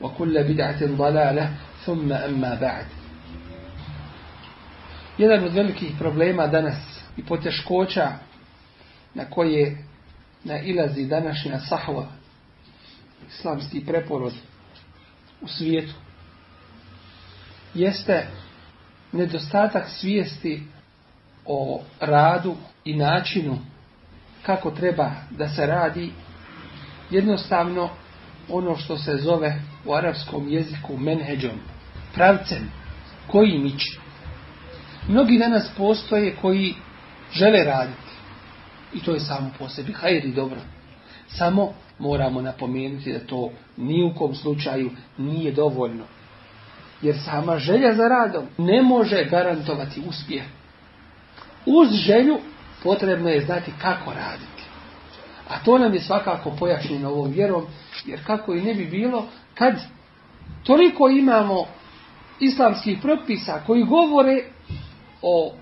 وكل بدعة ضلالة ثم أما بعد Jedan od velikih problema danas i poteškoća na koje nailazi današnja sahva, islamski preporod u svijetu, jeste nedostatak svijesti o radu i načinu kako treba da se radi jednostavno ono što se zove u arapskom jeziku menheđom, pravcem, koji mić Mnogi danas postoje koji žele raditi. I to je samo po sebi Hajde i dobro. Samo moramo napomenuti da to ni u kom slučaju nije dovoljno. Jer sama želja za radom ne može garantovati uspjeh. Uz želju potrebno je znati kako raditi. A to nam je svakako pojašnjeno ovom vjerom, jer kako i ne bi bilo, kad toliko imamo islamskih propisa koji govore o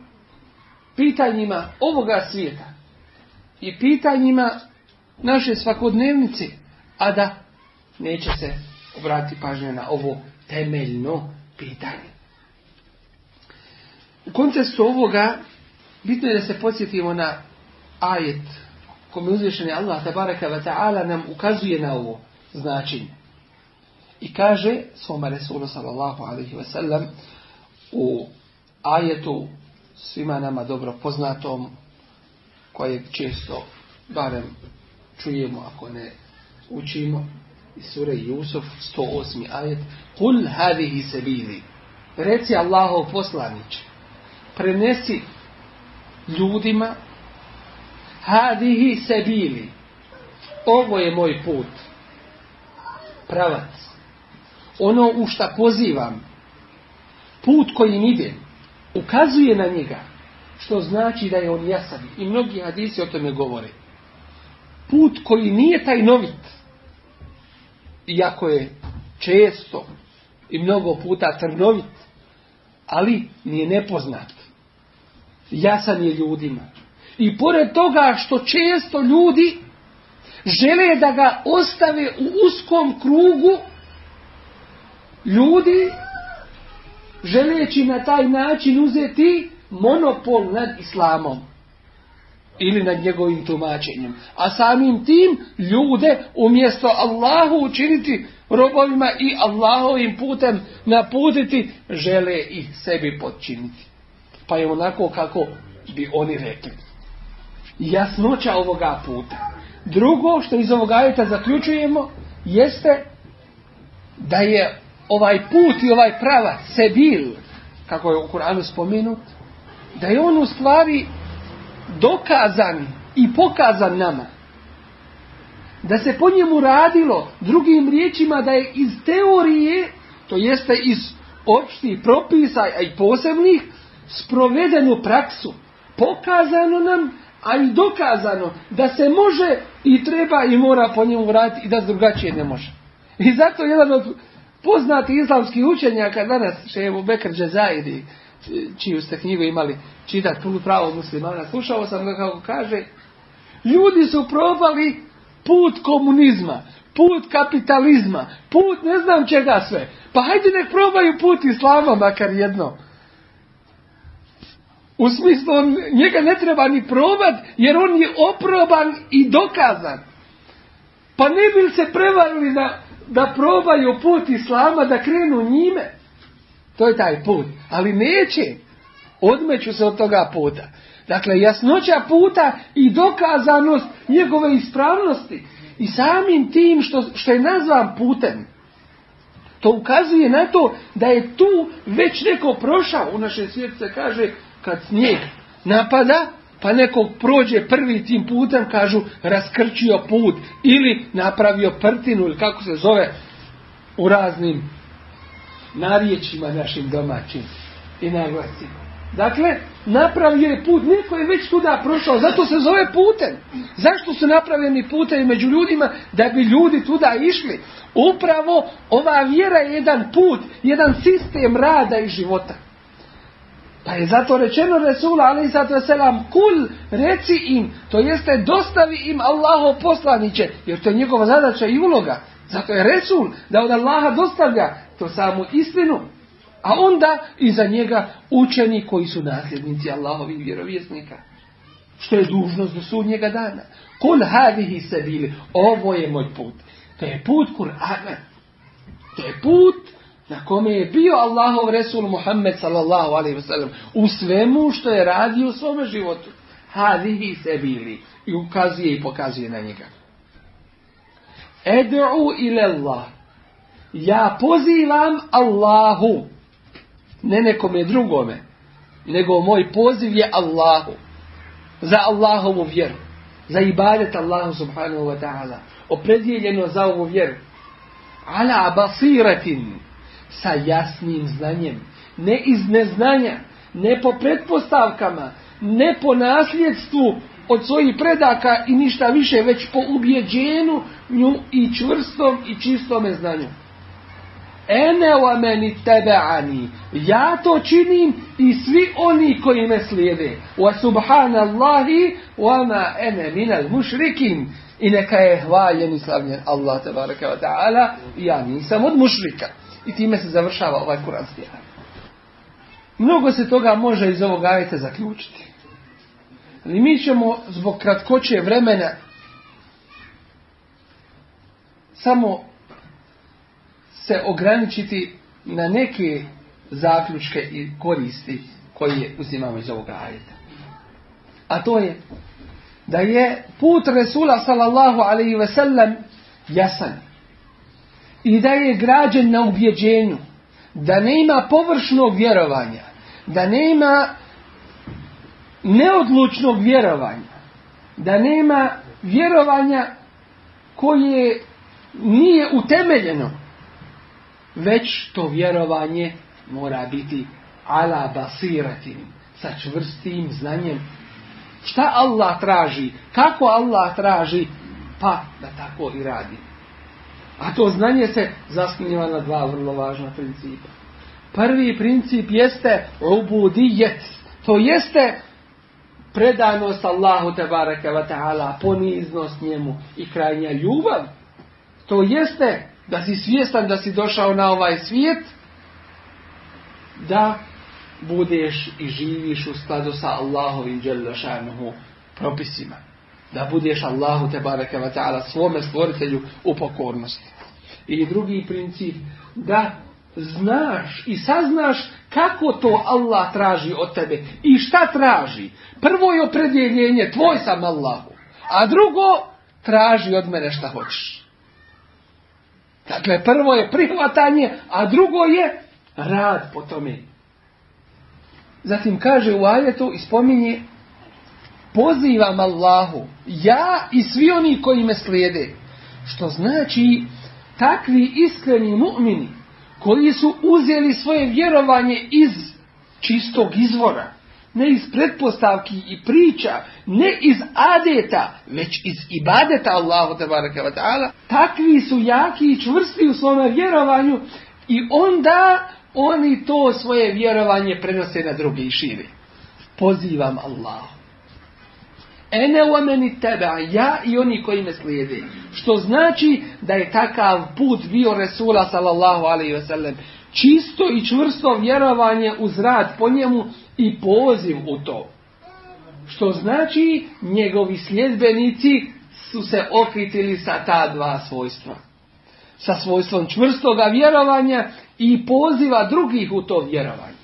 pitanjima ovoga svijeta i pitanjima naše svakodnevnice, a da neće se obratiti pažnja na ovo temeljno pitanje. U kontekstu ovoga bitno je da se podsjetimo na ajet kome uzvišen je Allah tabaraka wa ta'ala nam ukazuje na ovo značenje. I kaže svome Resulu sallallahu alaihi wasallam u ajetu svima nama dobro poznatom kojeg često barem čujemo ako ne učimo i sure Jusuf 108. ajet Kul hadihi se bili Reci Allahov poslanić Prenesi ljudima Hadihi se bili Ovo je moj put Pravac ono u šta pozivam, put kojim ide, ukazuje na njega, što znači da je on jasan. I mnogi hadisi o tome govore. Put koji nije taj novit, iako je često i mnogo puta trnovit, ali nije nepoznat. Jasan je ljudima. I pored toga što često ljudi žele da ga ostave u uskom krugu ljudi želeći na taj način uzeti monopol nad islamom ili nad njegovim tumačenjem. A samim tim ljude umjesto Allahu učiniti robovima i Allahovim putem naputiti, žele ih sebi podčiniti. Pa je onako kako bi oni rekli. Jasnoća ovoga puta. Drugo što iz ovoga ajeta zaključujemo jeste da je ovaj put i ovaj pravac, sebil, kako je u Kur'anu spomenut, da je on u stvari dokazan i pokazan nama. Da se po njemu radilo, drugim riječima, da je iz teorije, to jeste iz opštih propisa, i posebnih, sprovedenu praksu. Pokazano nam, a i dokazano da se može i treba i mora po njemu raditi i da drugačije ne može. I zato jedan od Poznati islamski učenjaka danas, še je Bekr čiju ste knjigu imali čitati, punu pravo muslimana, slušao sam ga kako kaže, ljudi su probali put komunizma, put kapitalizma, put ne znam čega sve. Pa hajde nek probaju put islama makar jedno. U smislu, njega ne treba ni probat, jer on je oproban i dokazan. Pa ne bi se prevarili na da probaju put islama, da krenu njime. To je taj put. Ali neće. Odmeću se od toga puta. Dakle, jasnoća puta i dokazanost njegove ispravnosti i samim tim što, što je nazvan putem, to ukazuje na to da je tu već neko prošao. U našem svijetu se kaže, kad snijeg napada, pa nekog prođe prvi tim putem, kažu, raskrčio put ili napravio prtinu ili kako se zove u raznim narječima našim domaćim i naglasima. Dakle, napravio je put, neko je već tuda prošao, zato se zove putem. Zašto su napravljeni putevi među ljudima? Da bi ljudi tuda išli. Upravo ova vjera je jedan put, jedan sistem rada i života. Pa je zato rečeno Resula ali zato selam kul reci im, to jeste dostavi im Allaho poslaniće, jer to je njegova zadaća i uloga. Zato je Resul da od Allaha dostavlja to samu istinu, a onda iza njega učeni koji su nasljednici Allahovih vjerovjesnika. Što je dužnost do sudnjega dana. Kul hadihi se bili, ovo je moj put. To je put Kur'ana. To je put na kome je bio Allahov Resul Muhammed sallallahu alaihi u svemu što je radio u svome životu. Hadihi se bili i ukazuje i pokazuje na njega. Ed'u ila Allah. Ja pozivam Allahu. Ne nekome drugome. Nego moj poziv je Allahu. Za Allahovu vjeru. Za ibadet Allahu subhanahu wa ta'ala. Opredjeljeno za ovu vjeru. Ala basiratin sa jasnim znanjem. Ne iz neznanja, ne po pretpostavkama, ne po nasljedstvu od svojih predaka i ništa više, već po nju i čvrstom i čistome znanju. Ene o meni Ja to činim i svi oni koji me slijede. Wa subhanallahi wa ma ene minal mušrikin. I neka je hvaljen i slavljen Allah wa ta'ala. Ja nisam od mušrika. I time se završava ovaj kuranski Mnogo se toga može iz ovog ajeta zaključiti. Ali mi ćemo zbog kratkoće vremena samo se ograničiti na neke zaključke i koristi koje uzimamo iz ovog ajeta. A to je da je put Resula sallallahu alaihi ve sellem jasan i da je građen na ubjeđenju, da nema površnog vjerovanja, da nema neodlučnog vjerovanja, da nema vjerovanja koje nije utemeljeno, već to vjerovanje mora biti ala basiratim, sa čvrstim znanjem. Šta Allah traži, kako Allah traži, pa da tako i radimo. A to znanje se zasniva na dva vrlo važna principa. Prvi princip jeste obudijet, To jeste predanost Allahu tebareke ve taala, poniznost njemu i krajnja ljubav. To jeste da si svjestan da si došao na ovaj svijet da budeš i živiš u skladu sa Allahovim dželle propisima da budeš Allahu te bareke ve taala svome stvoritelju u pokornosti. I drugi princip da znaš i saznaš kako to Allah traži od tebe i šta traži. Prvo je opredjeljenje tvoj sam Allahu, a drugo traži od mene šta hoćeš. Dakle, prvo je prihvatanje, a drugo je rad po tome. Zatim kaže u ajetu i spominje pozivam Allahu, ja i svi oni koji me slijede. Što znači, takvi iskreni mu'mini, koji su uzeli svoje vjerovanje iz čistog izvora, ne iz pretpostavki i priča, ne iz adeta, već iz ibadeta Allahu baraka wa ta'ala, takvi su jaki i čvrsti u svome vjerovanju i onda oni to svoje vjerovanje prenose na druge i šire. Pozivam Allahu Ene omeni tebe, ja i oni koji me slijede. Što znači da je takav put bio Resula sallallahu alaihi wasallam. Čisto i čvrsto vjerovanje uz rad po njemu i poziv u to. Što znači njegovi sljedbenici su se okritili sa ta dva svojstva. Sa svojstvom čvrstoga vjerovanja i poziva drugih u to vjerovanje.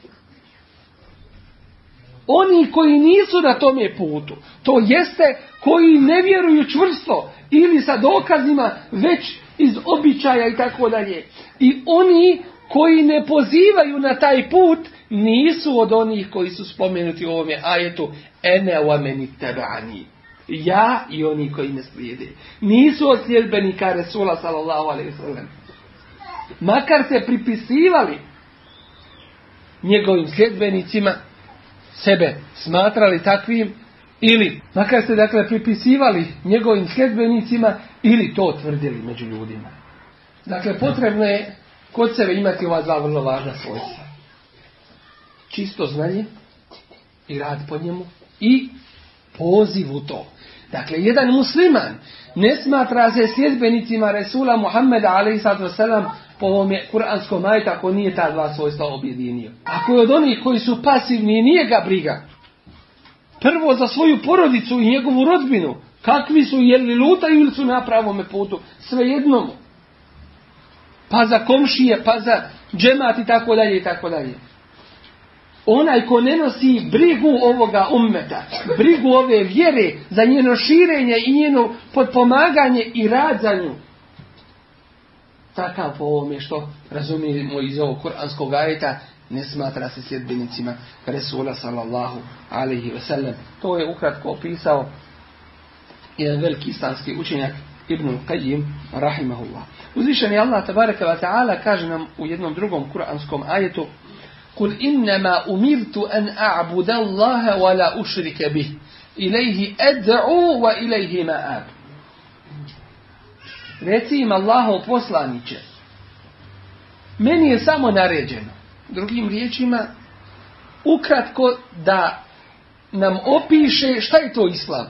Oni koji nisu na tome putu, to jeste koji ne vjeruju čvrsto ili sa dokazima već iz običaja i tako dalje. I oni koji ne pozivaju na taj put nisu od onih koji su spomenuti u ovome ajetu ene uameni tebani. Ja i oni koji ne slijede. Nisu od sljedbenika Resula sallallahu alaihi sallam. Makar se pripisivali njegovim sljedbenicima sebe smatrali takvim ili makar ste dakle pripisivali njegovim sljedbenicima ili to tvrdili među ljudima. Dakle, potrebno je kod sebe imati ova dva vrlo važna svojstva. Čisto znanje i rad po njemu i poziv u to. Dakle, jedan musliman ne smatra se sljedbenicima Resula Muhammeda a.s po ovome kuranskom majta ako nije ta dva svojstva objedinio. Ako je od onih koji su pasivni nije ga briga, prvo za svoju porodicu i njegovu rodbinu, kakvi su, jeli li lutaju ili su na pravome putu, svejedno Pa za komšije, pa za džemat i tako dalje i tako dalje. Onaj ko ne nosi brigu ovoga ummeta, brigu ove vjere za njeno širenje i njeno podpomaganje i rad za nju, takav po ovome što razumijemo iz ovog kuranskog ajeta ne smatra se sljedbenicima Resula sallallahu alaihi ve sellem. To je ukratko opisao jedan veliki islamski učenjak Ibn Qayyim rahimahullah. je Allah tabaraka wa ta'ala kaže nam u jednom drugom kuranskom ajetu Kul innama umirtu an a'budallaha wa la ushrike bih. Ilaihi ad'u wa ilaihi ma'ab. Reci im Allahov poslaniće. Meni je samo naređeno. Drugim riječima, ukratko da nam opiše šta je to islam.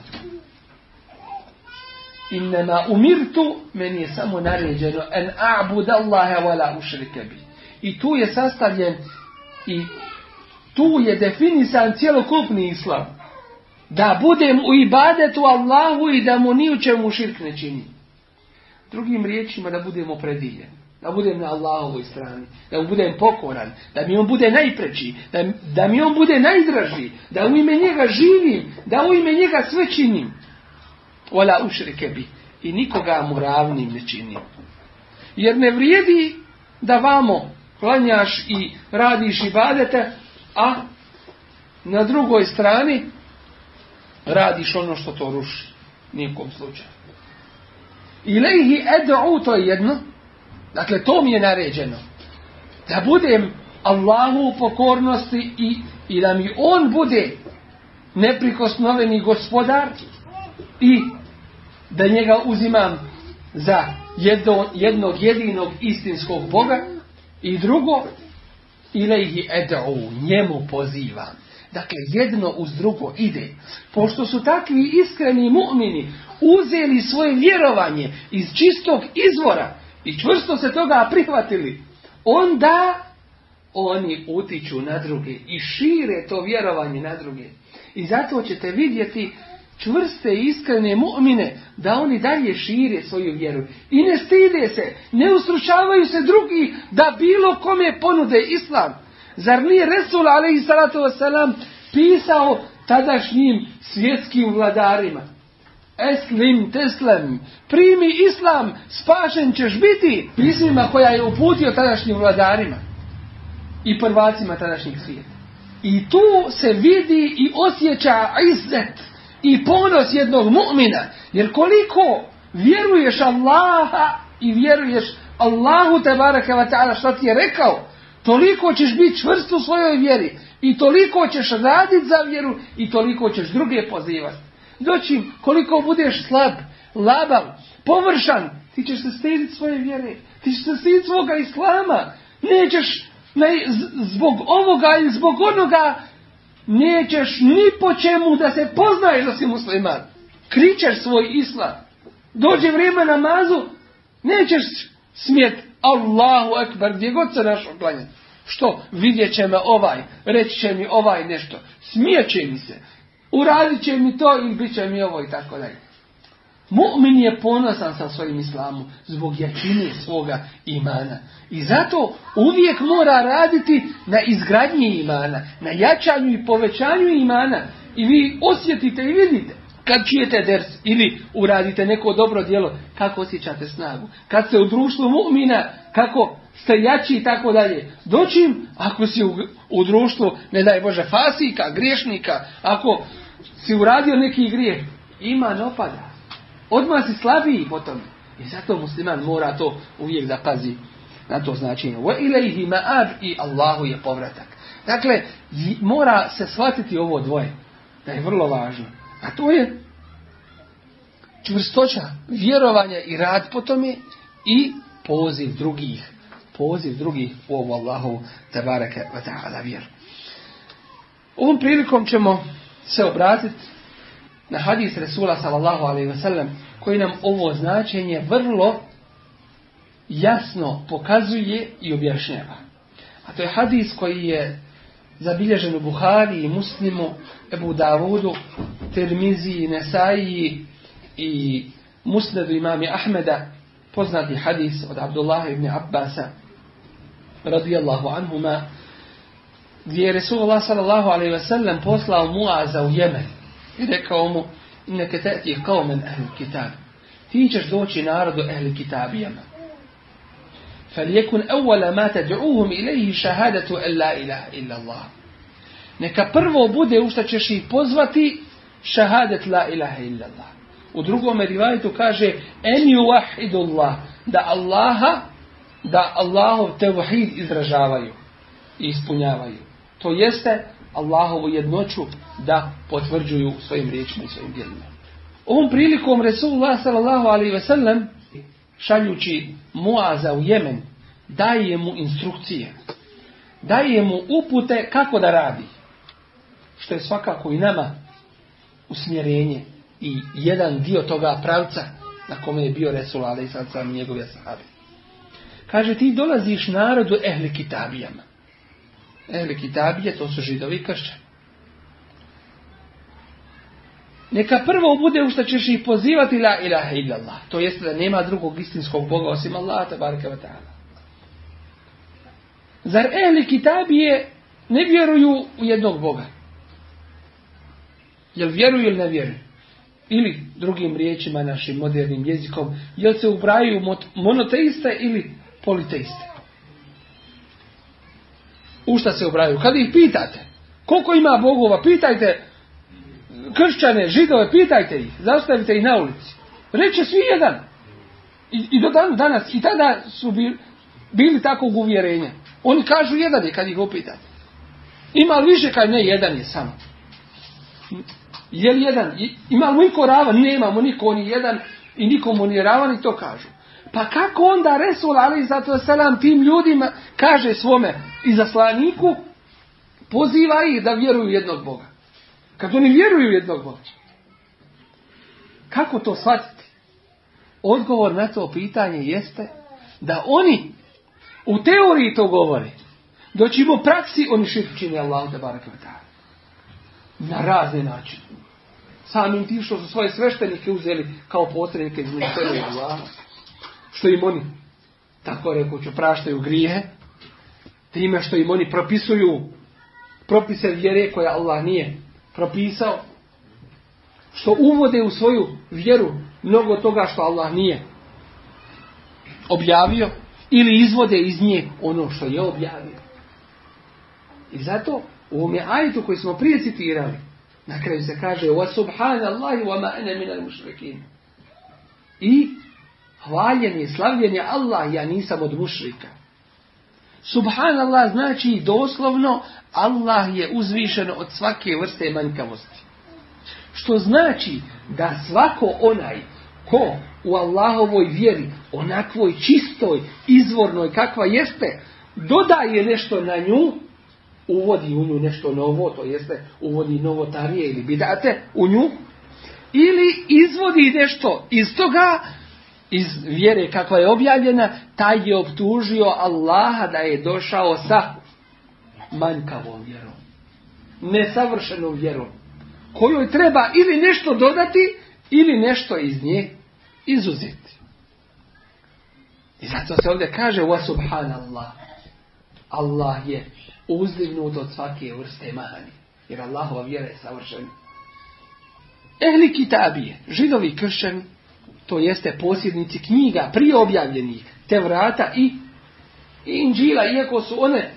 Innama umirtu, meni je samo naređeno, en a'bud Allahe wala I tu je sastavljen i tu je definisan cjelokupni islam. Da budem u ibadetu Allahu i da mu ni u čemu širk ne činim. Drugim riječima da budemo prediljen. Da budem na Allahovoj strani. Da mu budem pokoran. Da mi on bude najpreći. Da, da mi on bude najdraži. Da u ime njega živim. Da u ime njega sve činim. Ola bi. I nikoga mu ravnim ne činim. Jer ne vrijedi da vamo klanjaš i radiš i badete, a na drugoj strani radiš ono što to ruši. Nikom slučaju. Ilehi ed'u, to je jedno. Dakle, to mi je naređeno. Da budem Allahu u pokornosti i, da mi On bude neprikosnoveni gospodar i da njega uzimam za jedno, jednog jedinog istinskog Boga i drugo ilaihi ed'u, njemu pozivam. Dakle, jedno uz drugo ide. Pošto su takvi iskreni mu'mini, uzeli svoje vjerovanje iz čistog izvora i čvrsto se toga prihvatili, onda oni utiču na druge i šire to vjerovanje na druge. I zato ćete vidjeti čvrste i iskrene mu'mine da oni dalje šire svoju vjeru i ne stide se, ne usrušavaju se drugi da bilo kome ponude islam. Zar nije Resul a.s. pisao tadašnjim svjetskim vladarima? Eslim teslem, primi islam, spašen ćeš biti pismima koja je uputio tadašnjim vladarima i prvacima tadašnjih svijeta. I tu se vidi i osjeća izzet i ponos jednog mu'mina. Jer koliko vjeruješ Allaha i vjeruješ Allahu te baraka ta'ala što ti je rekao, toliko ćeš biti čvrst u svojoj vjeri i toliko ćeš raditi za vjeru i toliko ćeš druge pozivati. Doći, znači, koliko budeš slab, labav, površan, ti ćeš se stiditi svoje vjere, ti ćeš se svoga islama, nećeš ne, zbog ovoga i zbog onoga nećeš ni po čemu da se poznaješ da si musliman. Kričeš svoj islam. Dođe vrijeme namazu, nećeš smijet Allahu Akbar gdje god se našo klanjati. Što? Vidjet će me ovaj, reći će mi ovaj nešto. Smijeće mi se uradit će mi to i bit će mi ovo i tako dalje. Mu'min je ponosan sa svojim islamom zbog jačine svoga imana. I zato uvijek mora raditi na izgradnji imana, na jačanju i povećanju imana. I vi osjetite i vidite kad čijete ders ili uradite neko dobro djelo, kako osjećate snagu. Kad se u društvu mu'mina, kako ste jači i tako dalje. Doćim, ako si u, u društvu, ne daj Bože, fasika, griješnika, ako si uradio neki grijeh, iman opada. Odmah si slabiji po tome. I zato musliman mora to uvijek da pazi na to značenje. Wa ilaihi i Allahu je povratak. Dakle, mora se shvatiti ovo dvoje. Da je vrlo važno. A to je čvrstoća, vjerovanja i rad po tome i poziv drugih. Poziv drugih u ovu Allahu tabaraka wa vjeru. Ovom prilikom ćemo se obratiti na hadis Resula sallallahu alaihi sallam koji nam ovo značenje vrlo jasno pokazuje i objašnjava. A to je hadis koji je zabilježen u Buhari i Muslimu, Ebu Davudu, i Nesaji i Musnedu imami Ahmeda, poznati hadis od Abdullah ibn Abbasa, radijallahu anhuma, gdje je Resulullah sallallahu alaihi ve sellem poslao Muaza u Jemen i rekao mu inneke kao men ehli kitab ti ćeš doći narodu ahli kitabijama falyekun awwala ma tad'uhum ilayhi shahadatu an la إله إلا الله neka prvo bude u šta ćeš ih pozvati shahadat la ilaha illa Allah u drugom rivajtu kaže en yuwahidullah da Allaha da Allahov tevhid izražavaju i ispunjavaju. to jeste Allahovu jednoću da potvrđuju svojim riječima i svojim djelima. Ovom prilikom Resulullah sallallahu alaihi ve sellem šaljući Muaza u Jemen daje mu instrukcije. Daje mu upute kako da radi. Što je svakako i nama usmjerenje i jedan dio toga pravca na kome je bio Resul alaihi sallam njegove sahabe. Kaže ti dolaziš narodu ehli ehli kitabije, to su židovi i Neka prvo bude u što ćeš ih pozivati la ilaha illallah. To jest da nema drugog istinskog Boga osim Allaha tabaraka wa ta'ala. Zar ehli kitabije ne vjeruju u jednog Boga? Jel vjeruju ili ne vjeruju? Ili drugim riječima našim modernim jezikom, jel se ubraju monoteiste ili politeiste? u šta se ubrajaju. Kad ih pitate, koliko ima bogova, pitajte kršćane, židove, pitajte ih, zastavite ih na ulici. Reče svi jedan. I, do dan, danas, i tada su bili, bili takvog uvjerenja. Oni kažu jedan je kad ih opitate. Ima li više kad ne, jedan je samo. Je li jedan? Ima li niko ravan? Nemamo niko, ni jedan i nikomu ni ravan i to kažu. Pa kako onda Resul Ali zato selam tim ljudima kaže svome i zaslaniku poziva ih da vjeruju jednog Boga. Kad oni vjeruju jednog Boga. Kako to shvatiti? Odgovor na to pitanje jeste da oni u teoriji to govore. Doći u praksi oni širk čine Allah da Na razne načine. Samim tim što su svoje sveštenike uzeli kao posrednike između ministerije što im oni, tako rekuću, praštaju grijehe, time što im oni propisuju propise vjere koje Allah nije propisao, što uvode u svoju vjeru mnogo toga što Allah nije objavio ili izvode iz nje ono što je objavio. I zato u ovome ajtu koji smo prije citirali, na kraju se kaže wa I Hvaljen je, slavljen je Allah, ja nisam od mušrika. Subhanallah znači doslovno Allah je uzvišen od svake vrste manjkavosti. Što znači da svako onaj ko u Allahovoj vjeri, onakvoj čistoj, izvornoj kakva jeste, dodaje nešto na nju, uvodi u nju nešto novo, to jeste uvodi novotarije ili bidate u nju, ili izvodi nešto iz toga iz vjere kakva je objavljena, taj je optužio Allaha da je došao sa manjkavom vjerom. Nesavršenom vjerom. Kojoj treba ili nešto dodati, ili nešto iz nje izuzeti. I zato se ovdje kaže wa subhanallah. Allah je uzdignut od svake vrste mahani. Jer Allahova vjera je savršena. Ehli kitabije, židovi kršćani, to jeste posjednici knjiga prije objavljenih, te vrata i, i inđila, iako su one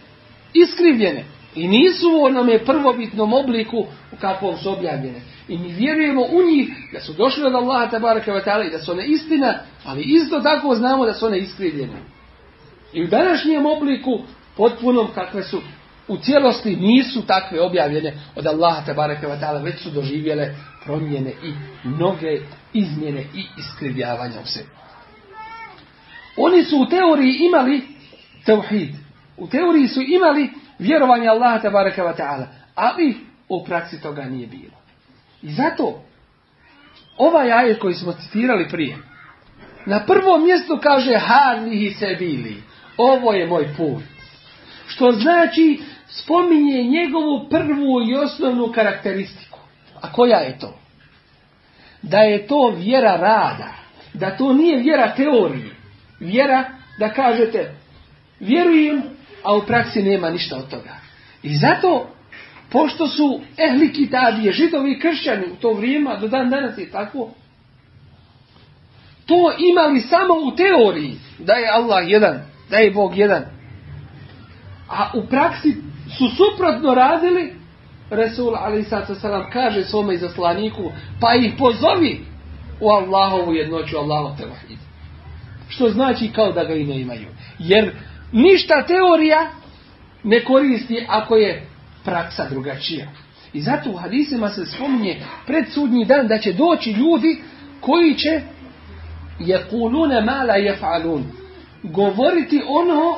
iskrivljene i nisu u onome prvobitnom obliku u kakvom su objavljene. I mi vjerujemo u njih da su došli od Allaha tabaraka i da su one istina, ali isto tako znamo da su one iskrivljene. I u današnjem obliku potpunom kakve su u cijelosti nisu takve objavljene od Allaha te ta'ala. već su doživjele promjene i mnoge izmjene i iskrivljavanja u sebi. Oni su u teoriji imali tauhid. U teoriji su imali vjerovanje Allaha te ta'ala. ali u praksi toga nije bilo. I zato ovaj ajet koji smo citirali prije na prvom mjestu kaže hanihi se bili. Ovo je moj put. Što znači spominje njegovu prvu i osnovnu karakteristiku. A koja je to? Da je to vjera rada. Da to nije vjera teorije. Vjera da kažete vjerujem, a u praksi nema ništa od toga. I zato, pošto su ehli kitabije, židovi kršćani u to vrijeme, do dan danas je tako, to imali samo u teoriji, da je Allah jedan, da je Bog jedan. A u praksi su suprotno radili, Resul Ali Sada kaže svome izaslaniku, pa ih pozovi u Allahovu jednoću, te tevahid. Što znači kao da ga i ne imaju. Jer ništa teorija ne koristi ako je praksa drugačija. I zato u hadisima se spominje pred sudnji dan da će doći ljudi koji će je mala je Govoriti ono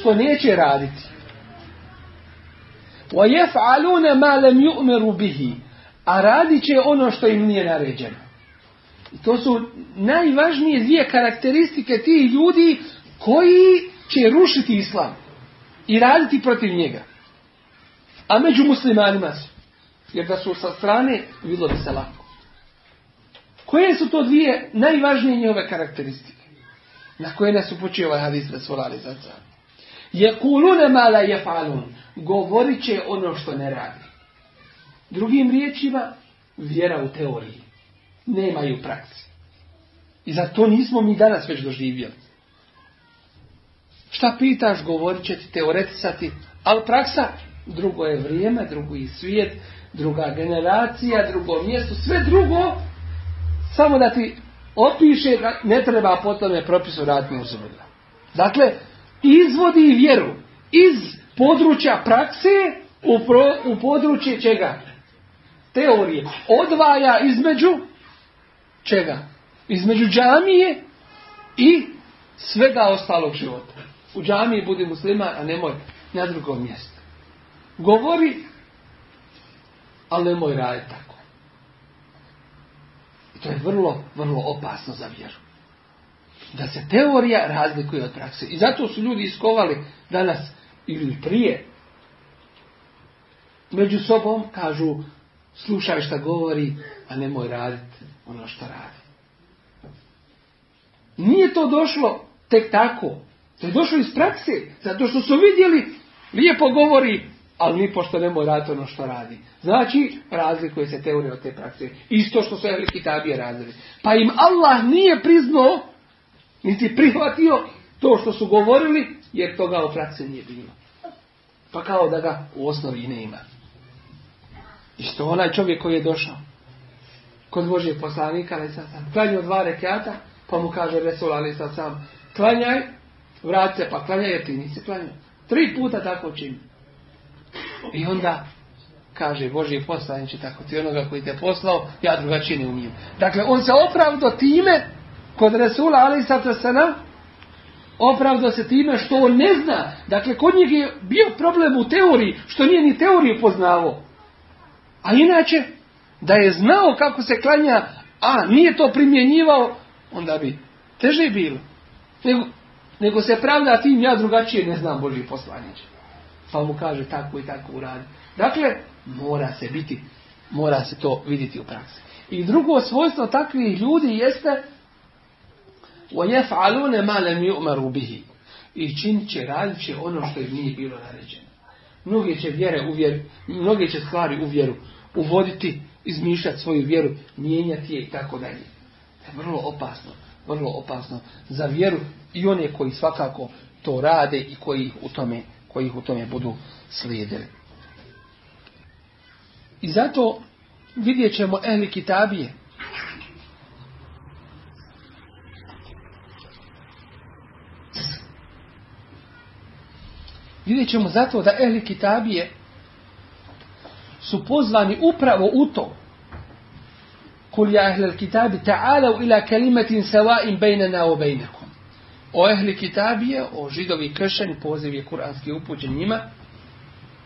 što neće raditi. وَيَفْعَلُونَ مَا لَمْ يُؤْمِرُ بِهِ A radit će ono što im nije naređeno. I to su najvažnije dvije karakteristike tih ljudi koji će rušiti islam i raditi protiv njega. A među muslimanima su. Jer da su sa strane, bilo bi se lako. Koje su to dvije najvažnije njove karakteristike? Na koje nas su ovaj hadis Jekulune mala jefalun. Govorit će ono što ne radi. Drugim riječima, vjera u teoriji. Nemaju praksi. I za to nismo mi danas već doživjeli. Šta pitaš, govorit će ti, teoreticati, ali praksa, drugo je vrijeme, drugo je svijet, druga generacija, drugo mjesto, sve drugo, samo da ti opiše, ne treba po tome propisu raditi uzbrda. Dakle, izvodi vjeru iz područja prakse u, u područje čega? Teorije. Odvaja između čega? Između džamije i svega ostalog života. U džamiji budi muslima, a nemoj na drugom mjestu. Govori, ali nemoj raditi tako. I to je vrlo, vrlo opasno za vjeru da se teorija razlikuje od prakse. I zato su ljudi iskovali danas ili prije. Među sobom kažu slušaj šta govori, a nemoj raditi ono što radi. Nije to došlo tek tako. To je došlo iz prakse, zato što su vidjeli, lijepo govori, ali ni pošto nemoj raditi ono što radi. Znači, razlikuje se teorija od te prakse. Isto što su veliki Kitabije radili. Pa im Allah nije priznao niti prihvatio to što su govorili, jer toga u praksi nije bilo. Pa kao da ga u osnovi ne ima. Isto onaj čovjek koji je došao kod Božje poslanika, ali sad sam dva rekata, pa mu kaže Resul, ali sad sam klanjaj, vrat se pa klanjaj, jer ti nisi Tri puta tako čini. I onda kaže Božji poslaniče, tako ti onoga koji te poslao, ja drugačije ne umijem. Dakle, on se opravdo time kod Resula Ali Satasana opravdao se time što on ne zna. Dakle, kod njeg je bio problem u teoriji, što nije ni teoriju poznavao. A inače, da je znao kako se klanja, a nije to primjenjivao, onda bi teže bilo. Nego, se pravda tim, ja drugačije ne znam Boži poslanić. Pa mu kaže tako i tako uradi. Dakle, mora se biti, mora se to vidjeti u praksi. I drugo svojstvo takvih ljudi jeste وَيَفْعَلُونَ مَا لَمْ يُؤْمَرُوا بِهِ I čin će radit će ono što im nije bilo naređeno. Mnoge će, vjere u mnoge će stvari u vjeru uvoditi, izmišljati svoju vjeru, mijenjati je i tako dalje. je vrlo opasno, vrlo opasno za vjeru i one koji svakako to rade i koji u tome, koji u tome budu slijedili. I zato vidjet ćemo ehli kitabije, Vidjet ćemo zato da ehli kitabije su pozvani upravo u to. Kul ja ehli kitabi ta'alav ila kalimatin sawa'in na o bejnakom. O ehli kitabije, o židovi kršen poziv je kuranski upućen njima.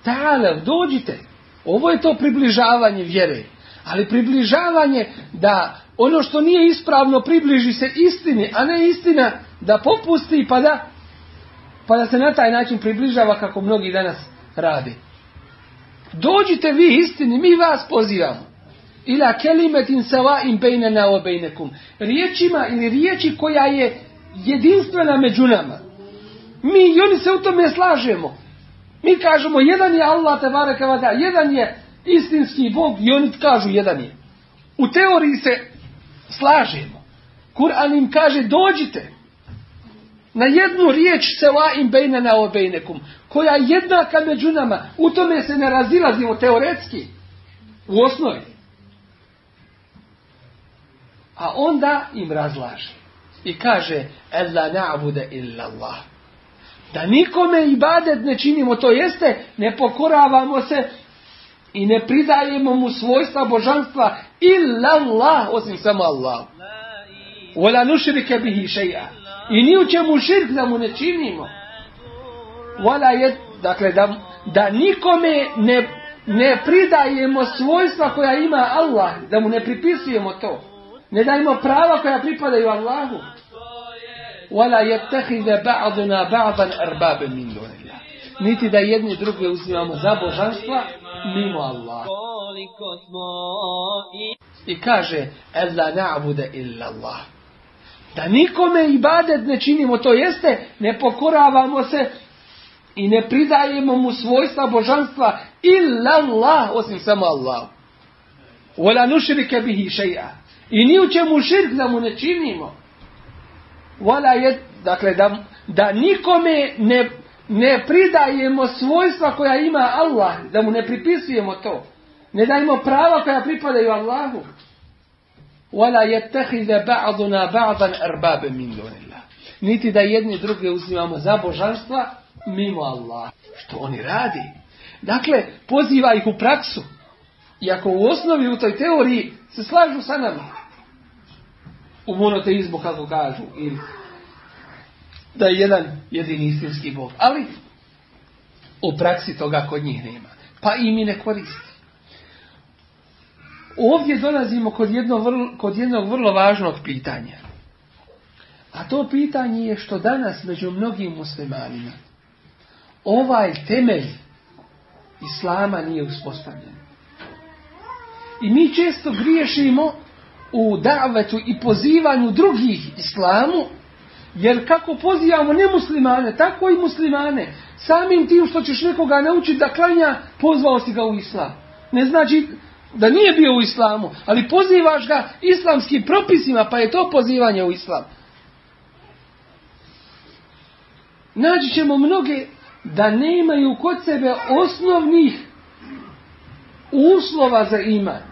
Ta'alav, dođite. Ovo je to približavanje vjere. Ali približavanje da ono što nije ispravno približi se istini, a ne istina da popusti pa da pa da se na taj način približava kako mnogi danas rade. Dođite vi istini, mi vas pozivamo. Ila kelimetin sava im na na obejnekum. Riječima ili riječi koja je jedinstvena među nama. Mi i oni se u tome slažemo. Mi kažemo jedan je Allah te jedan je istinski Bog i oni kažu jedan je. U teoriji se slažemo. Kur'an im kaže dođite na jednu riječ la im bejne na obejnekum, koja je jednaka među nama. U tome se ne razilazimo teoretski, u osnovi. A onda im razlaže i kaže la na'bude illa Allah. Da nikome ibadet ne činimo, to jeste ne pokoravamo se i ne pridajemo mu svojstva božanstva illa Allah, osim samo Allah. Wala nuširike bihi šeja. I ni u čemu širk da mu ne činimo. dakle, da, da nikome ne, ne pridajemo svojstva koja ima Allah, da mu ne pripisujemo to. Ne dajemo prava koja pripadaju Allahu. Vola je ba'duna ba'dan min Niti da jedni druge uzimamo za božanstva mimo Allah. I kaže, Ella na'bude illa Allah da nikome ibadet ne činimo, to jeste ne pokoravamo se i ne pridajemo mu svojstva božanstva illa Allah, osim samo Allah. Vola nuširike bihi šeja. I ni u čemu širk da mu ne činimo. je, dakle, da, da nikome ne, ne pridajemo svojstva koja ima Allah, da mu ne pripisujemo to. Ne dajemo prava koja pripadaju Allahu. Wala ba'duna ba'dan erbabe min Niti da jedni druge uzimamo za božanstva mimo Allah. Što oni radi? Dakle, poziva ih u praksu. ako u osnovi u toj teoriji se slažu sa nama. U monoteizmu, kako kažu, ili da je jedan jedini istinski Bog. Ali u praksi toga kod njih nema. Pa i mi ne koristi Ovdje dolazimo kod, kod jednog vrlo važnog pitanja. A to pitanje je što danas među mnogim muslimanima ovaj temelj islama nije uspostavljen. I mi često griješimo u davetu i pozivanju drugih islamu, jer kako pozivamo nemuslimane, tako i muslimane, samim tim što ćeš nekoga naučiti da klanja, pozvao si ga u islam. Ne znači da nije bio u islamu, ali pozivaš ga islamskim propisima, pa je to pozivanje u islam. Naći ćemo mnoge da nemaju kod sebe osnovnih uslova za iman.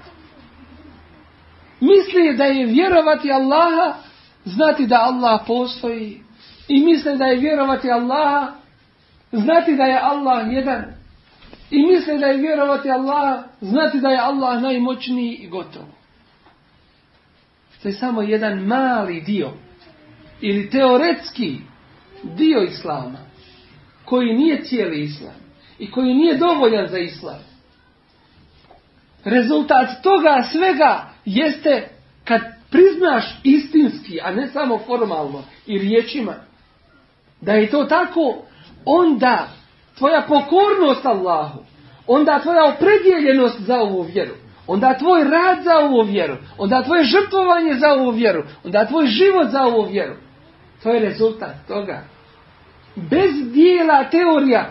Misli da je vjerovati Allaha, znati da Allah postoji. I misle da je vjerovati Allaha, znati da je Allah jedan. I misle da je vjerovati Allaha, znati da je Allah najmoćniji i gotovo. To je samo jedan mali dio ili teoretski dio islama koji nije cijeli islam i koji nije dovoljan za islam. Rezultat toga svega jeste kad priznaš istinski, a ne samo formalno i riječima, da je to tako, onda tvoja pokornost Allahu, onda tvoja opredjeljenost za ovu vjeru, onda tvoj rad za ovu vjeru, onda tvoje žrtvovanje za ovu vjeru, onda tvoj život za ovu vjeru. To je rezultat toga. Bez dijela teorija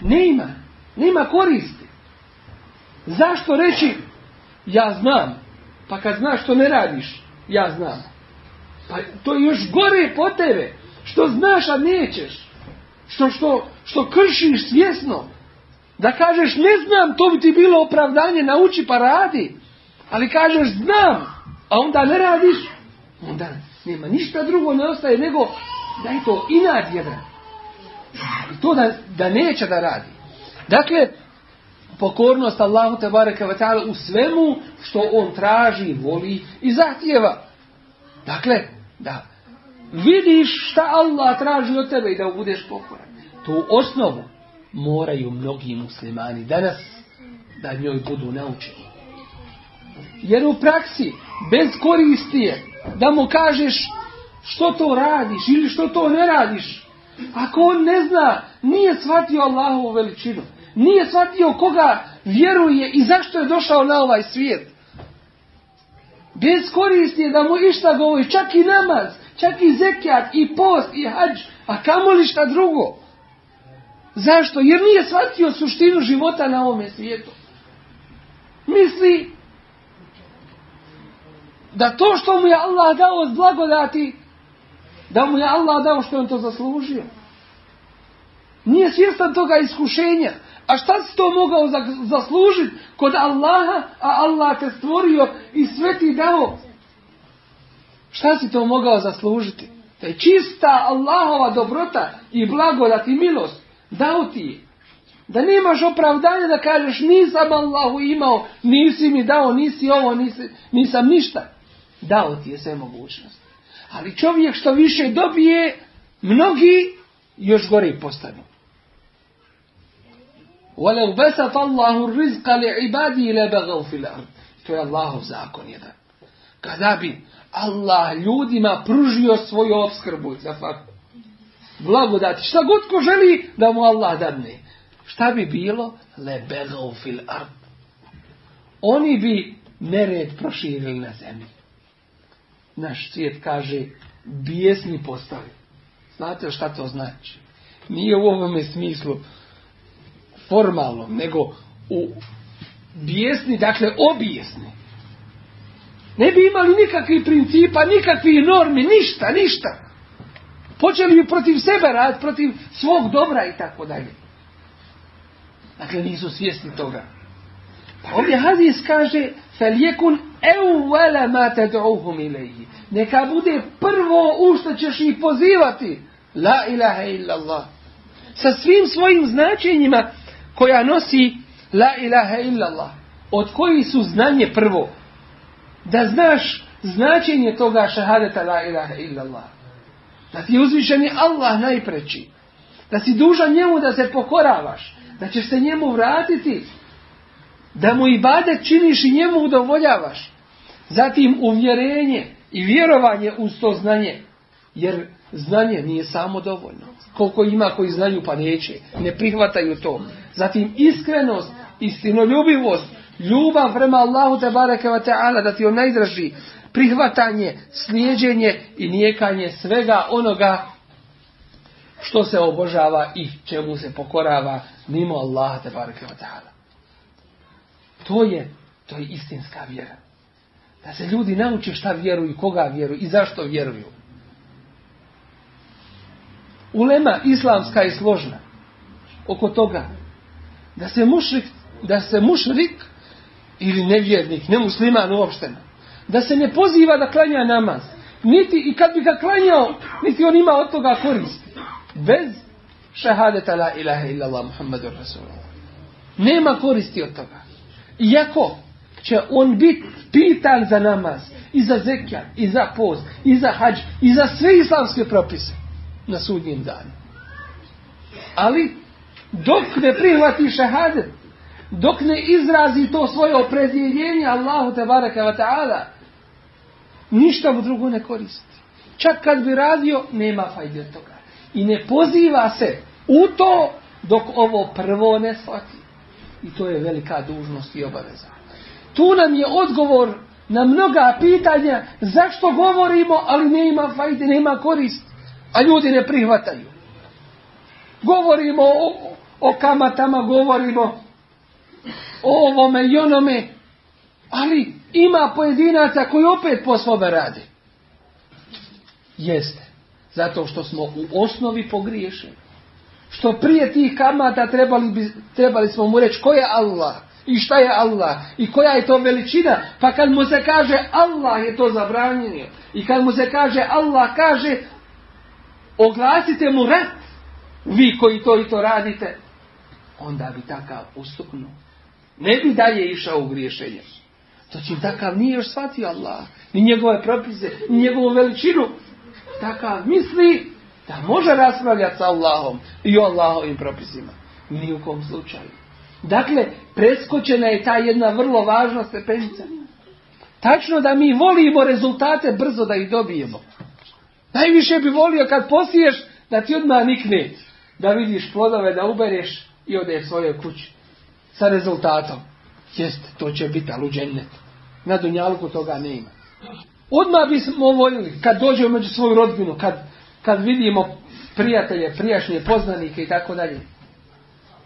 nema, nema koristi. Zašto reći ja znam, pa kad znaš što ne radiš, ja znam. Pa to je još gore po tebe, što znaš, a nećeš što, što, kršiš svjesno, da kažeš ne znam, to bi ti bilo opravdanje, nauči pa radi, ali kažeš znam, a onda ne radiš, onda nema ništa drugo ne ostaje nego da je to inad jedan. I to da, neće da radi. Dakle, pokornost Allahu te bareke u svemu što on traži, voli i zahtjeva. Dakle, da vidiš šta Allah traži od tebe i da budeš pokoran. Tu osnovu moraju mnogi muslimani danas da njoj budu naučeni. Jer u praksi bez koristi je da mu kažeš što to radiš ili što to ne radiš. Ako on ne zna, nije shvatio Allahovu veličinu. Nije shvatio koga vjeruje i zašto je došao na ovaj svijet. Bez koristi je da mu išta govori, čak i namaz. Čak i zekijat, i post, i hađ, a kamoli šta drugo. Zašto? Jer nije shvatio suštinu života na ovome svijetu. Misli da to što mu je Allah dao od blagodati, da mu je Allah dao što je on to zaslužio. Nije svjestan toga iskušenja. A šta si to mogao zaslužiti kod Allaha, a Allah te stvorio i sve ti dao Šta si to mogao zaslužiti? To je čista Allahova dobrota i blagodat i milost. Dao ti je. Da nemaš opravdanja da kažeš nisam Allahu imao, nisi mi dao, nisi ovo, nisi, nisam ništa. Dao ti je sve mogućnost. Ali čovjek što više dobije, mnogi još gore postanu. وَلَوْ Allahu اللَّهُ الرِّزْقَ i لَبَغَوْ فِي الْأَرْضِ To je Allahov zakon jedan. Kada bi Allah ljudima pružio svoju opskrbu za faku. Blagodati. Šta god ko želi da mu Allah dadne. Šta bi bilo? fil Oni bi nered proširili na zemlji. Naš svijet kaže bijesni postali. Znate šta to znači? Nije u ovome smislu formalnom, nego u bijesni, dakle obijesni. Ne bi imali nikakvih principa, nikakvih normi, ništa, ništa. Počeli bi protiv sebe rad, protiv svog dobra i tako dalje. Dakle, nisu svjesni toga. Pa ovdje Hazis kaže, feljekun evvela Neka bude prvo u što ćeš ih pozivati. La ilaha illallah. Sa svim svojim značenjima koja nosi la ilaha illallah. Od koji su znanje prvo da znaš značenje toga šahadeta la ilaha illallah. Da ti je uzvišeni Allah najpreći. Da si dužan njemu da se pokoravaš. Da ćeš se njemu vratiti. Da mu i bade činiš i njemu udovoljavaš. Zatim uvjerenje i vjerovanje uz to znanje. Jer znanje nije samo dovoljno. Koliko ima koji znaju pa neće. Ne prihvataju to. Zatim iskrenost, istinoljubivost, ljubav prema Allahu te bareke taala da ti on najdraži prihvatanje, slijeđenje i nijekanje svega onoga što se obožava i čemu se pokorava mimo Allaha te bareke taala. To je to je istinska vjera. Da se ljudi nauče šta vjeruju, koga vjeruju i zašto vjeruju. Ulema islamska je složna oko toga da se mušrik, da se mušrik ili nevjernik, ne musliman uopšteno. Da se ne poziva da klanja namaz. Niti, I kad bi ga klanjao, niti on ima od toga koristi. Bez šehadeta la ilaha illallah Muhammadur Rasulullah. Nema koristi od toga. Iako će on biti pitan za namaz, i za zekja, i za poz, i za hađ, i za sve islamske propise na sudnjem danu. Ali, dok ne prihvati šehadet, dok ne izrazi to svoje opredjeljenje Allahu te baraka ta'ala, ništa u drugo ne koristi. Čak kad bi radio, nema fajde od toga. I ne poziva se u to dok ovo prvo ne shvati. I to je velika dužnost i obaveza. Tu nam je odgovor na mnoga pitanja zašto govorimo, ali nema fajde, nema koristi. A ljudi ne prihvataju. Govorimo o, o kamatama, govorimo o ovome i onome, ali ima pojedinaca koji opet po svome radi Jeste. Zato što smo u osnovi pogriješeni. Što prije tih kamata trebali, bi, trebali smo mu reći ko je Allah i šta je Allah i koja je to veličina. Pa kad mu se kaže Allah je to zabranjeno i kad mu se kaže Allah kaže oglasite mu rat vi koji to i to radite onda bi takav usuknuo. Ne bi dalje išao u griješenje. Znači, takav nije još shvatio Allah, ni njegove propise, ni njegovu veličinu. Takav misli da može raspravljati sa Allahom i o Allahovim propisima. Ni u kom slučaju. Dakle, preskočena je ta jedna vrlo važna stepenica. Tačno da mi volimo rezultate brzo da ih dobijemo. Najviše bi volio kad posiješ da ti odmah nikne, da vidiš plodove, da ubereš i odeš svoje kući sa rezultatom. jest, to će biti aluđenet. Na dunjalku toga nema. Odmah bismo voljeli, kad dođemo među svoju rodbinu, kad, kad vidimo prijatelje, prijašnje poznanike i tako dalje.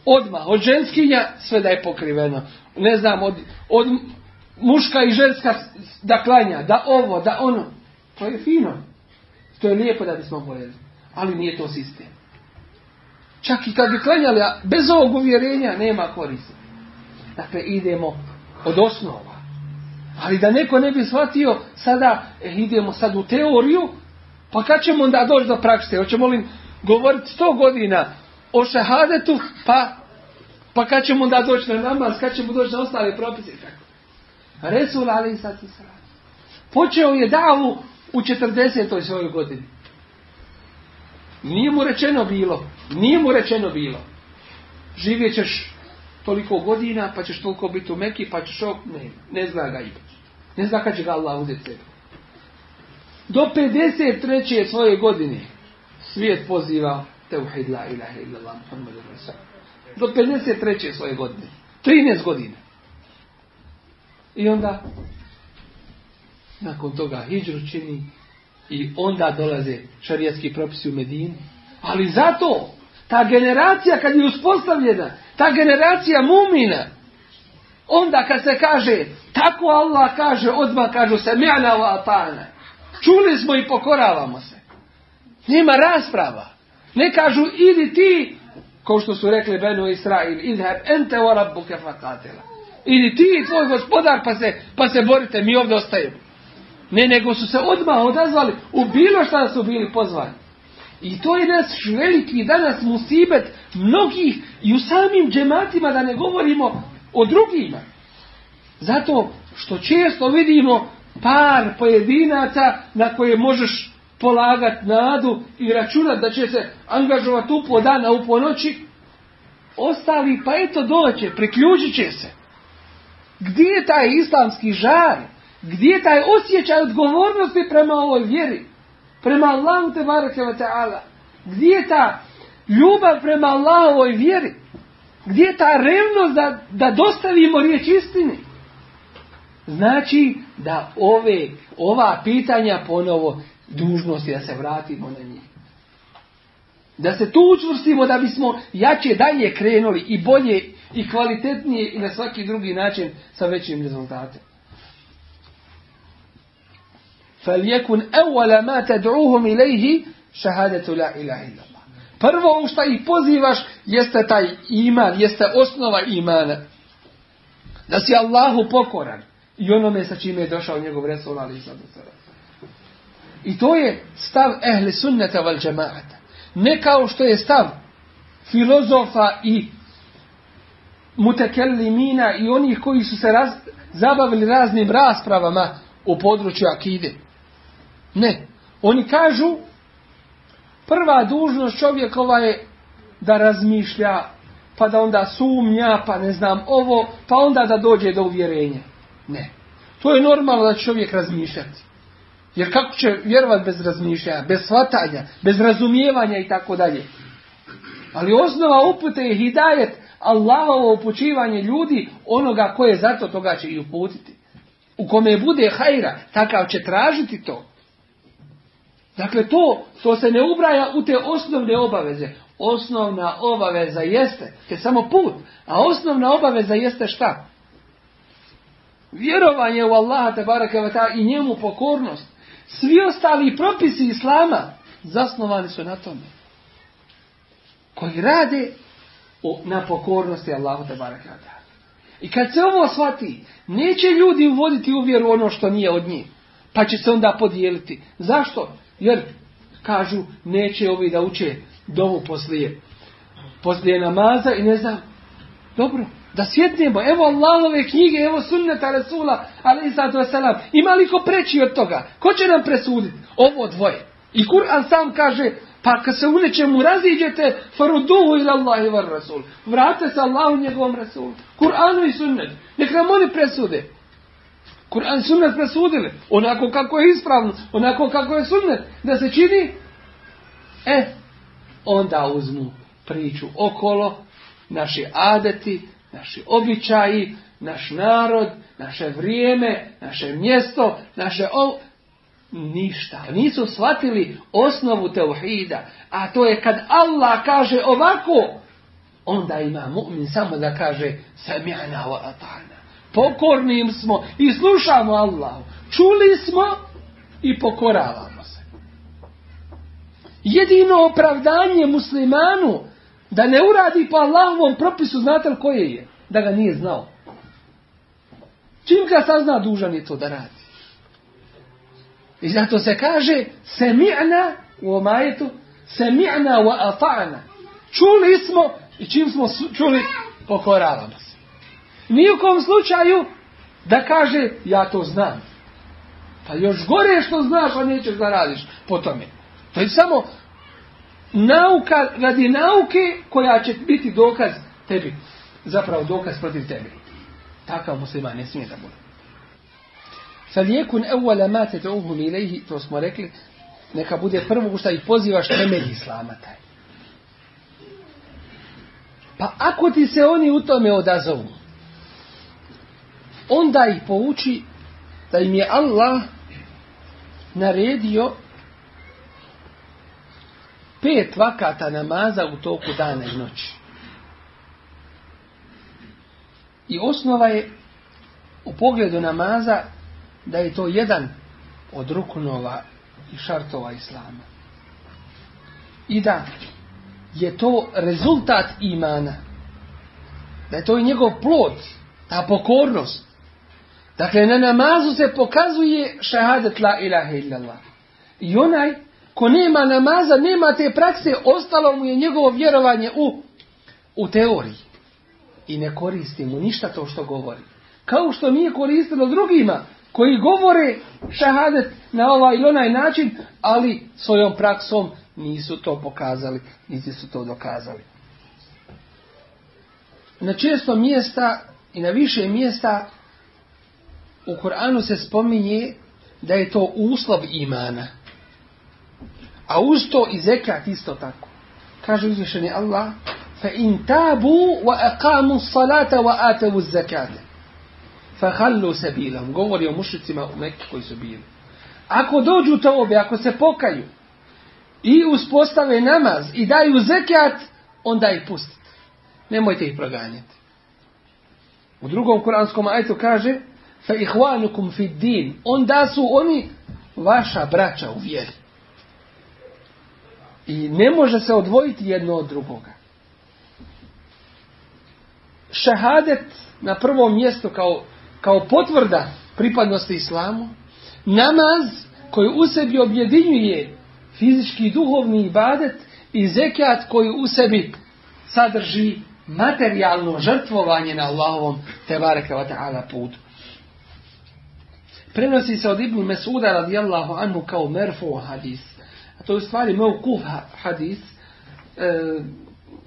Odmah, od ženskinja sve da je pokriveno. Ne znam, od, od muška i ženska da klanja, da ovo, da ono. To je fino. To je lijepo da bismo voljeli. Ali nije to sistem. Čak i kad bi klanjali, a bez ovog uvjerenja nema koristi. Dakle, idemo od osnova. Ali da neko ne bi shvatio, sada e, idemo sad u teoriju, pa kad ćemo onda doći do prakse? Hoćemo li govoriti sto godina o šehadetu, pa, pa kad ćemo onda doći na namaz, kad ćemo doći na ostale propise? Resul Ali Počeo je davu u 40. svojoj godini. Nije mu rečeno bilo, nije mu rečeno bilo. Živjet ćeš toliko godina, pa ćeš toliko biti u Meki, pa ćeš ok, ne, zna ga i Ne zna kad će ga Allah uzeti sebi. Do 53. svoje godine svijet poziva Teuhid la ilaha illallah Muhammadu Rasul. Do 53. svoje godine. 13 godina. I onda nakon toga hijđru čini i onda dolaze šarijatski propisi u Medinu. Ali zato ta generacija kad je uspostavljena, ta generacija mumina, onda kad se kaže, tako Allah kaže, odmah kažu se, mjana wa Čuli smo i pokoravamo se. Nema rasprava. Ne kažu, idi ti, kao što su rekli Benu Israil, idheb ente wa Idi ti i tvoj gospodar pa se, pa se borite, mi ovdje ostajemo. Ne, nego su se odmah odazvali u bilo šta su bili pozvani. I to je nas veliki danas musibet mnogih i u samim džematima da ne govorimo o drugima. Zato što često vidimo par pojedinaca na koje možeš polagati nadu i računat da će se angažovati upo dana, upo noći, ostali pa eto doće, priključit će se. Gdje je taj islamski žar? Gdje je taj osjećaj odgovornosti prema ovoj vjeri? prema Allahu te ta'ala? Gdje je ta ljubav prema Allahovoj vjeri? Gdje je ta revnost da, da dostavimo riječ istine? Znači da ove, ova pitanja ponovo dužnosti da se vratimo na njih. Da se tu učvrstimo da bismo jače dalje krenuli i bolje i kvalitetnije i na svaki drugi način sa većim rezultatom. فَلْيَكُنْ أَوَّلَ مَا تَدْعُوهُمْ إِلَيْهِ شَهَادَةُ لَا إِلَهِ إِلَّا اللَّهِ Prvo u šta ih pozivaš jeste taj iman, jeste osnova imana. Da si Allahu pokoran i onome sa čime je došao njegov Resul Ali I to je stav ehli sunneta val džemaata. Ne kao što je stav filozofa i mutekellimina i onih koji su se raz, zabavili raznim raspravama u području akide. Ne. Oni kažu, prva dužnost čovjekova je da razmišlja, pa da onda sumnja, pa ne znam ovo, pa onda da dođe do uvjerenja. Ne. To je normalno da će čovjek razmišljati. Jer kako će vjerovat bez razmišljanja, bez shvatanja, bez razumijevanja i tako dalje. Ali osnova upute je hidajet, Allahovo upućivanje ljudi, onoga koje zato toga će i uputiti. U kome bude hajra, takav će tražiti to. Dakle, to što se ne ubraja u te osnovne obaveze. Osnovna obaveza jeste, je samo put, a osnovna obaveza jeste šta? Vjerovanje u Allaha tabaraka i njemu pokornost. Svi ostali propisi Islama zasnovani su na tome. Koji rade na pokornosti Allahu tabaraka I kad se ovo shvati, neće ljudi uvoditi u vjeru ono što nije od njih. Pa će se onda podijeliti. Zašto? Jer, kažu, neće ovi da uče dovu poslije, poslije namaza i ne znam. Dobro, da sjednemo, evo Allahove knjige, evo sunneta Rasula ali selam. Ima li ko preći od toga? Ko će nam presuditi? Ovo dvoje. I Kur'an sam kaže, pa kad se u nečemu raziđete, faruduhu ila Allah var Rasul. Vrate se Allahu njegovom Rasulu. Kur'anu i sunnet. Nek nam oni presude. Kur'an sunnet presudili. Onako kako je ispravno, onako kako je sunnet. Da se čini, e, onda uzmu priču okolo, naši adeti, naši običaji, naš narod, naše vrijeme, naše mjesto, naše ovo, Ništa. Nisu shvatili osnovu teuhida. A to je kad Allah kaže ovako, onda ima mu'min samo da kaže samjana wa atana pokornim smo i slušamo Allahu. Čuli smo i pokoravamo se. Jedino opravdanje muslimanu da ne uradi po Allahovom propisu, znate li koje je? Da ga nije znao. Čim ga sazna, dužan je to da radi. I zato se kaže semi'na u omajetu semi'na wa ata'na. Čuli smo i čim smo čuli pokoravamo se. Ni u kom slučaju da kaže ja to znam. Pa još gore što znaš, a nećeš da radiš po tome. To je samo nauka radi nauke koja će biti dokaz tebi. Zapravo dokaz protiv tebi. Takav musliman ne smije da bude. Falijekun evvala ma te to smo rekli, neka bude prvo što ih pozivaš temelj islama taj. Pa ako ti se oni u tome odazovu, onda ih pouči da im je Allah naredio pet vakata namaza u toku dana i noći. I osnova je u pogledu namaza da je to jedan od ruknova i šartova islama. I da je to rezultat imana. Da je to i njegov plod, ta pokornost. Dakle, na namazu se pokazuje šahadet la ilaha illallah. I onaj ko nema namaza, nema te prakse, ostalo mu je njegovo vjerovanje u, u teoriji. I ne koristi mu ništa to što govori. Kao što nije koristilo drugima koji govore šahadet na ovaj ili onaj način, ali svojom praksom nisu to pokazali, niti su to dokazali. Na često mjesta i na više mjesta u Koranu se spominje da je to uslov imana. A uz to i zekat isto tako. Kaže uzvišeni Allah, fa in tabu wa aqamu salata wa atavu zakata. Fa hallu Govori o mušicima u Mekke koji su bili. Ako dođu tobe, ako se pokaju i uspostave namaz i daju zekat, onda ih pustite. Nemojte ih proganjati. U drugom kuranskom ajtu kaže fa ihvanukum fid din, onda su oni vaša braća u vjeri. I ne može se odvojiti jedno od drugoga. Šehadet na prvom mjestu kao, kao potvrda pripadnosti islamu, namaz koji u sebi objedinjuje fizički i duhovni ibadet i zekat koji u sebi sadrži materijalno žrtvovanje na Allahovom te ta'ala putu. Prenosi se od Ibn Mesuda radijallahu anhu kao merfu hadis. A to je u stvari hadis. E,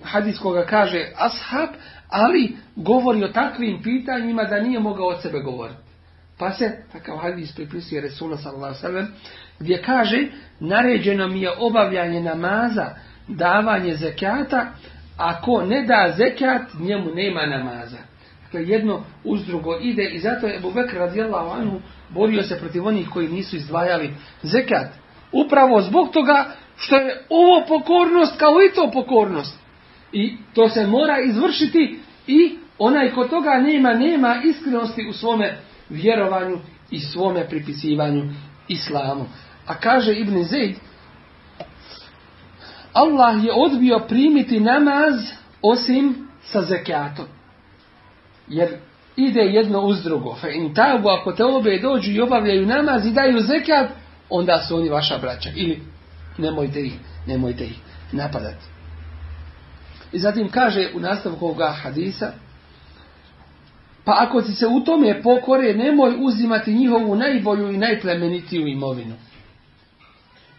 hadis koga kaže ashab, ali govori o takvim pitanjima da nije mogao od sebe govoriti. Pa se takav hadis pripisuje Resula sallallahu sallam, gdje kaže naređeno mi je obavljanje namaza, davanje zekata, ako ne da zekat, njemu nema namaza. Dakle, jedno uz drugo ide i zato je Ebu Bekr radijallahu anhu borio se protiv onih koji nisu izdvajali zekat. Upravo zbog toga što je ovo pokornost kao i to pokornost. I to se mora izvršiti i onaj ko toga nema, nema iskrenosti u svome vjerovanju i svome pripisivanju islamu. A kaže Ibn Zaid, Allah je odbio primiti namaz osim sa zekatom. Jer ide jedno uz drugo. Fe in tabu, ako te obe dođu i obavljaju namaz i daju zekat, onda su oni vaša braća. Ili nemojte ih, nemojte ih napadati. I zatim kaže u nastavku ovoga hadisa, pa ako ti se u tome pokore, nemoj uzimati njihovu najbolju i najplemenitiju imovinu.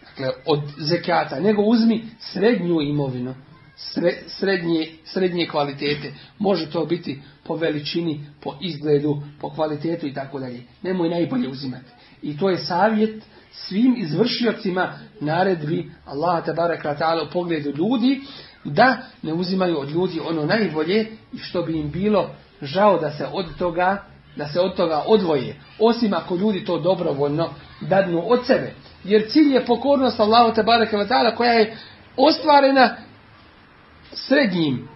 Dakle, od zekata, nego uzmi srednju imovinu srednje, srednje kvalitete. Može to biti po veličini, po izgledu, po kvalitetu i tako dalje. Nemoj najbolje uzimati. I to je savjet svim izvršiocima naredbi te tabaraka ta'ala u pogledu ljudi da ne uzimaju od ljudi ono najbolje i što bi im bilo žao da se od toga da se od toga odvoje, osim ako ljudi to dobrovoljno dadnu od sebe. Jer cilj je pokornost Allahu te ta'ala koja je ostvarena srednjim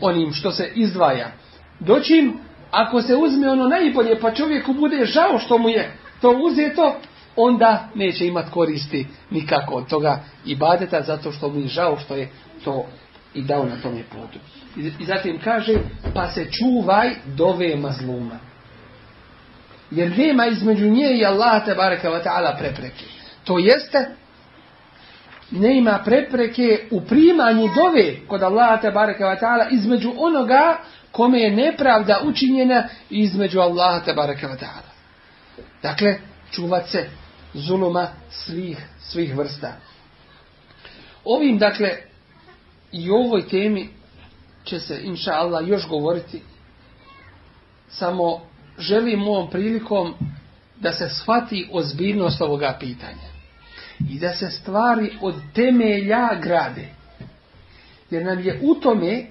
onim što se izdvaja. Dočim, ako se uzme ono najbolje, pa čovjeku bude žao što mu je to uzeto, onda neće imat koristi nikako od toga i badeta, zato što mu je žao što je to i dao na tome putu. I zatim kaže, pa se čuvaj dove zluma Jer nema između nje i Allah te bareke ta'ala prepreke. To jeste ne ima prepreke u primanju dove kod Allaha te bareke između onoga kome je nepravda učinjena i između Allaha te bareke Dakle, čuvat se zuluma svih svih vrsta. Ovim dakle i ovoj temi će se inša Allah još govoriti. Samo želim ovom prilikom da se shvati ozbiljnost ovoga pitanja i da se stvari od temelja grade. Jer nam je u tome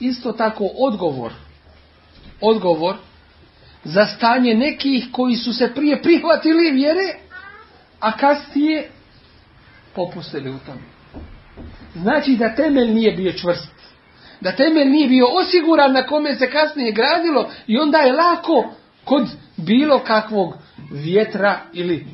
isto tako odgovor, odgovor za stanje nekih koji su se prije prihvatili vjere, a kasnije popustili u tome. Znači da temelj nije bio čvrst. Da temelj nije bio osiguran na kome se kasnije gradilo i onda je lako kod bilo kakvog vjetra ili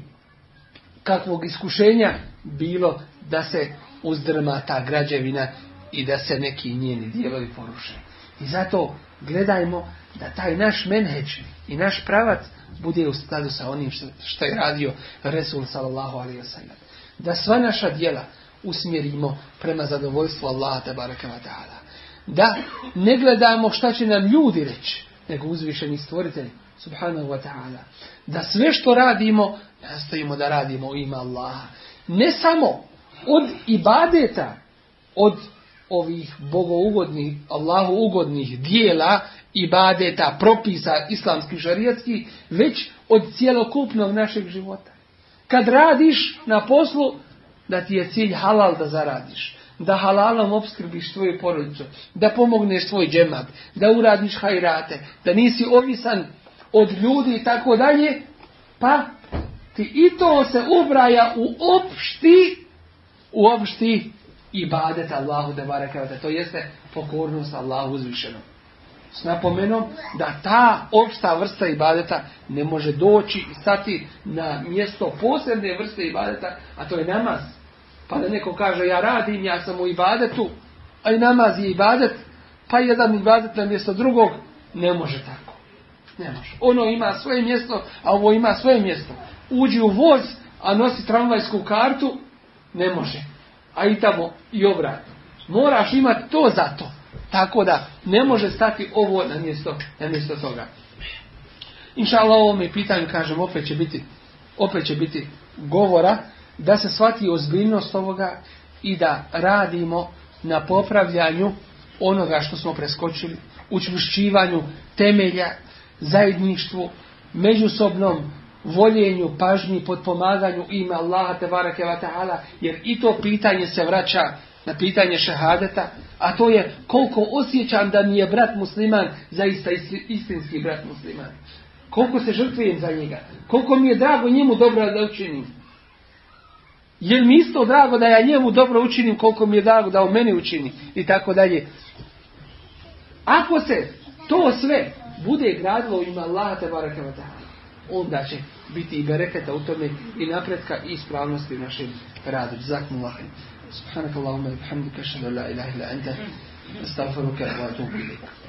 kakvog iskušenja bilo da se uzdrma ta građevina i da se neki njeni dijelovi poruše. I zato gledajmo da taj naš menheć i naš pravac bude u skladu sa onim što je radio Resul sallallahu alaihi sallam. Da sva naša djela usmjerimo prema zadovoljstvu Allaha te ta'ala. Da ne gledamo šta će nam ljudi reći, nego uzvišeni stvoritelji subhanahu wa ta'ala. Da sve što radimo, nastojimo da radimo u ime Allaha. Ne samo od ibadeta, od ovih bogougodnih, Allahu ugodnih dijela, ibadeta, propisa islamskih šarijatski, već od cijelokupnog našeg života. Kad radiš na poslu, da ti je cilj halal da zaradiš, da halalom obskrbiš svoju porodicu, da pomogneš svoj džemat, da uradiš hajrate, da nisi ovisan od ljudi i tako dalje, pa ti i to se ubraja u opšti, u opšti ibadet Allahu da barakavate. To jeste pokornost Allahu uzvišenom. S napomenom da ta opšta vrsta ibadeta ne može doći i stati na mjesto posebne vrste ibadeta, a to je namaz. Pa da neko kaže ja radim, ja sam u ibadetu, a i namaz je ibadet, pa jedan ibadet na mjesto drugog, ne može tako. Ne Ono ima svoje mjesto, a ovo ima svoje mjesto. Uđi u voz, a nosi tramvajsku kartu, ne može. A i tamo i obratno. Moraš imati to za to. Tako da ne može stati ovo na mjesto, na mjesto toga. Inša Allah, ovo mi pitanje, kažem, opet će biti, opet će biti govora da se shvati ozbiljnost ovoga i da radimo na popravljanju onoga što smo preskočili, učvršćivanju temelja zajedništvu, međusobnom voljenju, pažnji, potpomaganju ime Allaha te barake jer i to pitanje se vraća na pitanje šehadeta, a to je koliko osjećam da mi je brat musliman zaista istinski brat musliman. Koliko se žrtvujem za njega, koliko mi je drago njemu dobro da učinim. Jer mi isto drago da ja njemu dobro učinim koliko mi je drago da o meni učini i tako dalje. Ako se to sve bude gradilo ima Allah te barakeva onda će biti i bereketa u tome i napretka i ispravnosti u našem radu. Zakmu lahim. Subhanakallahumma i bihamdika la ilaha ila anta. Astaghfiruka wa atubu ilaika.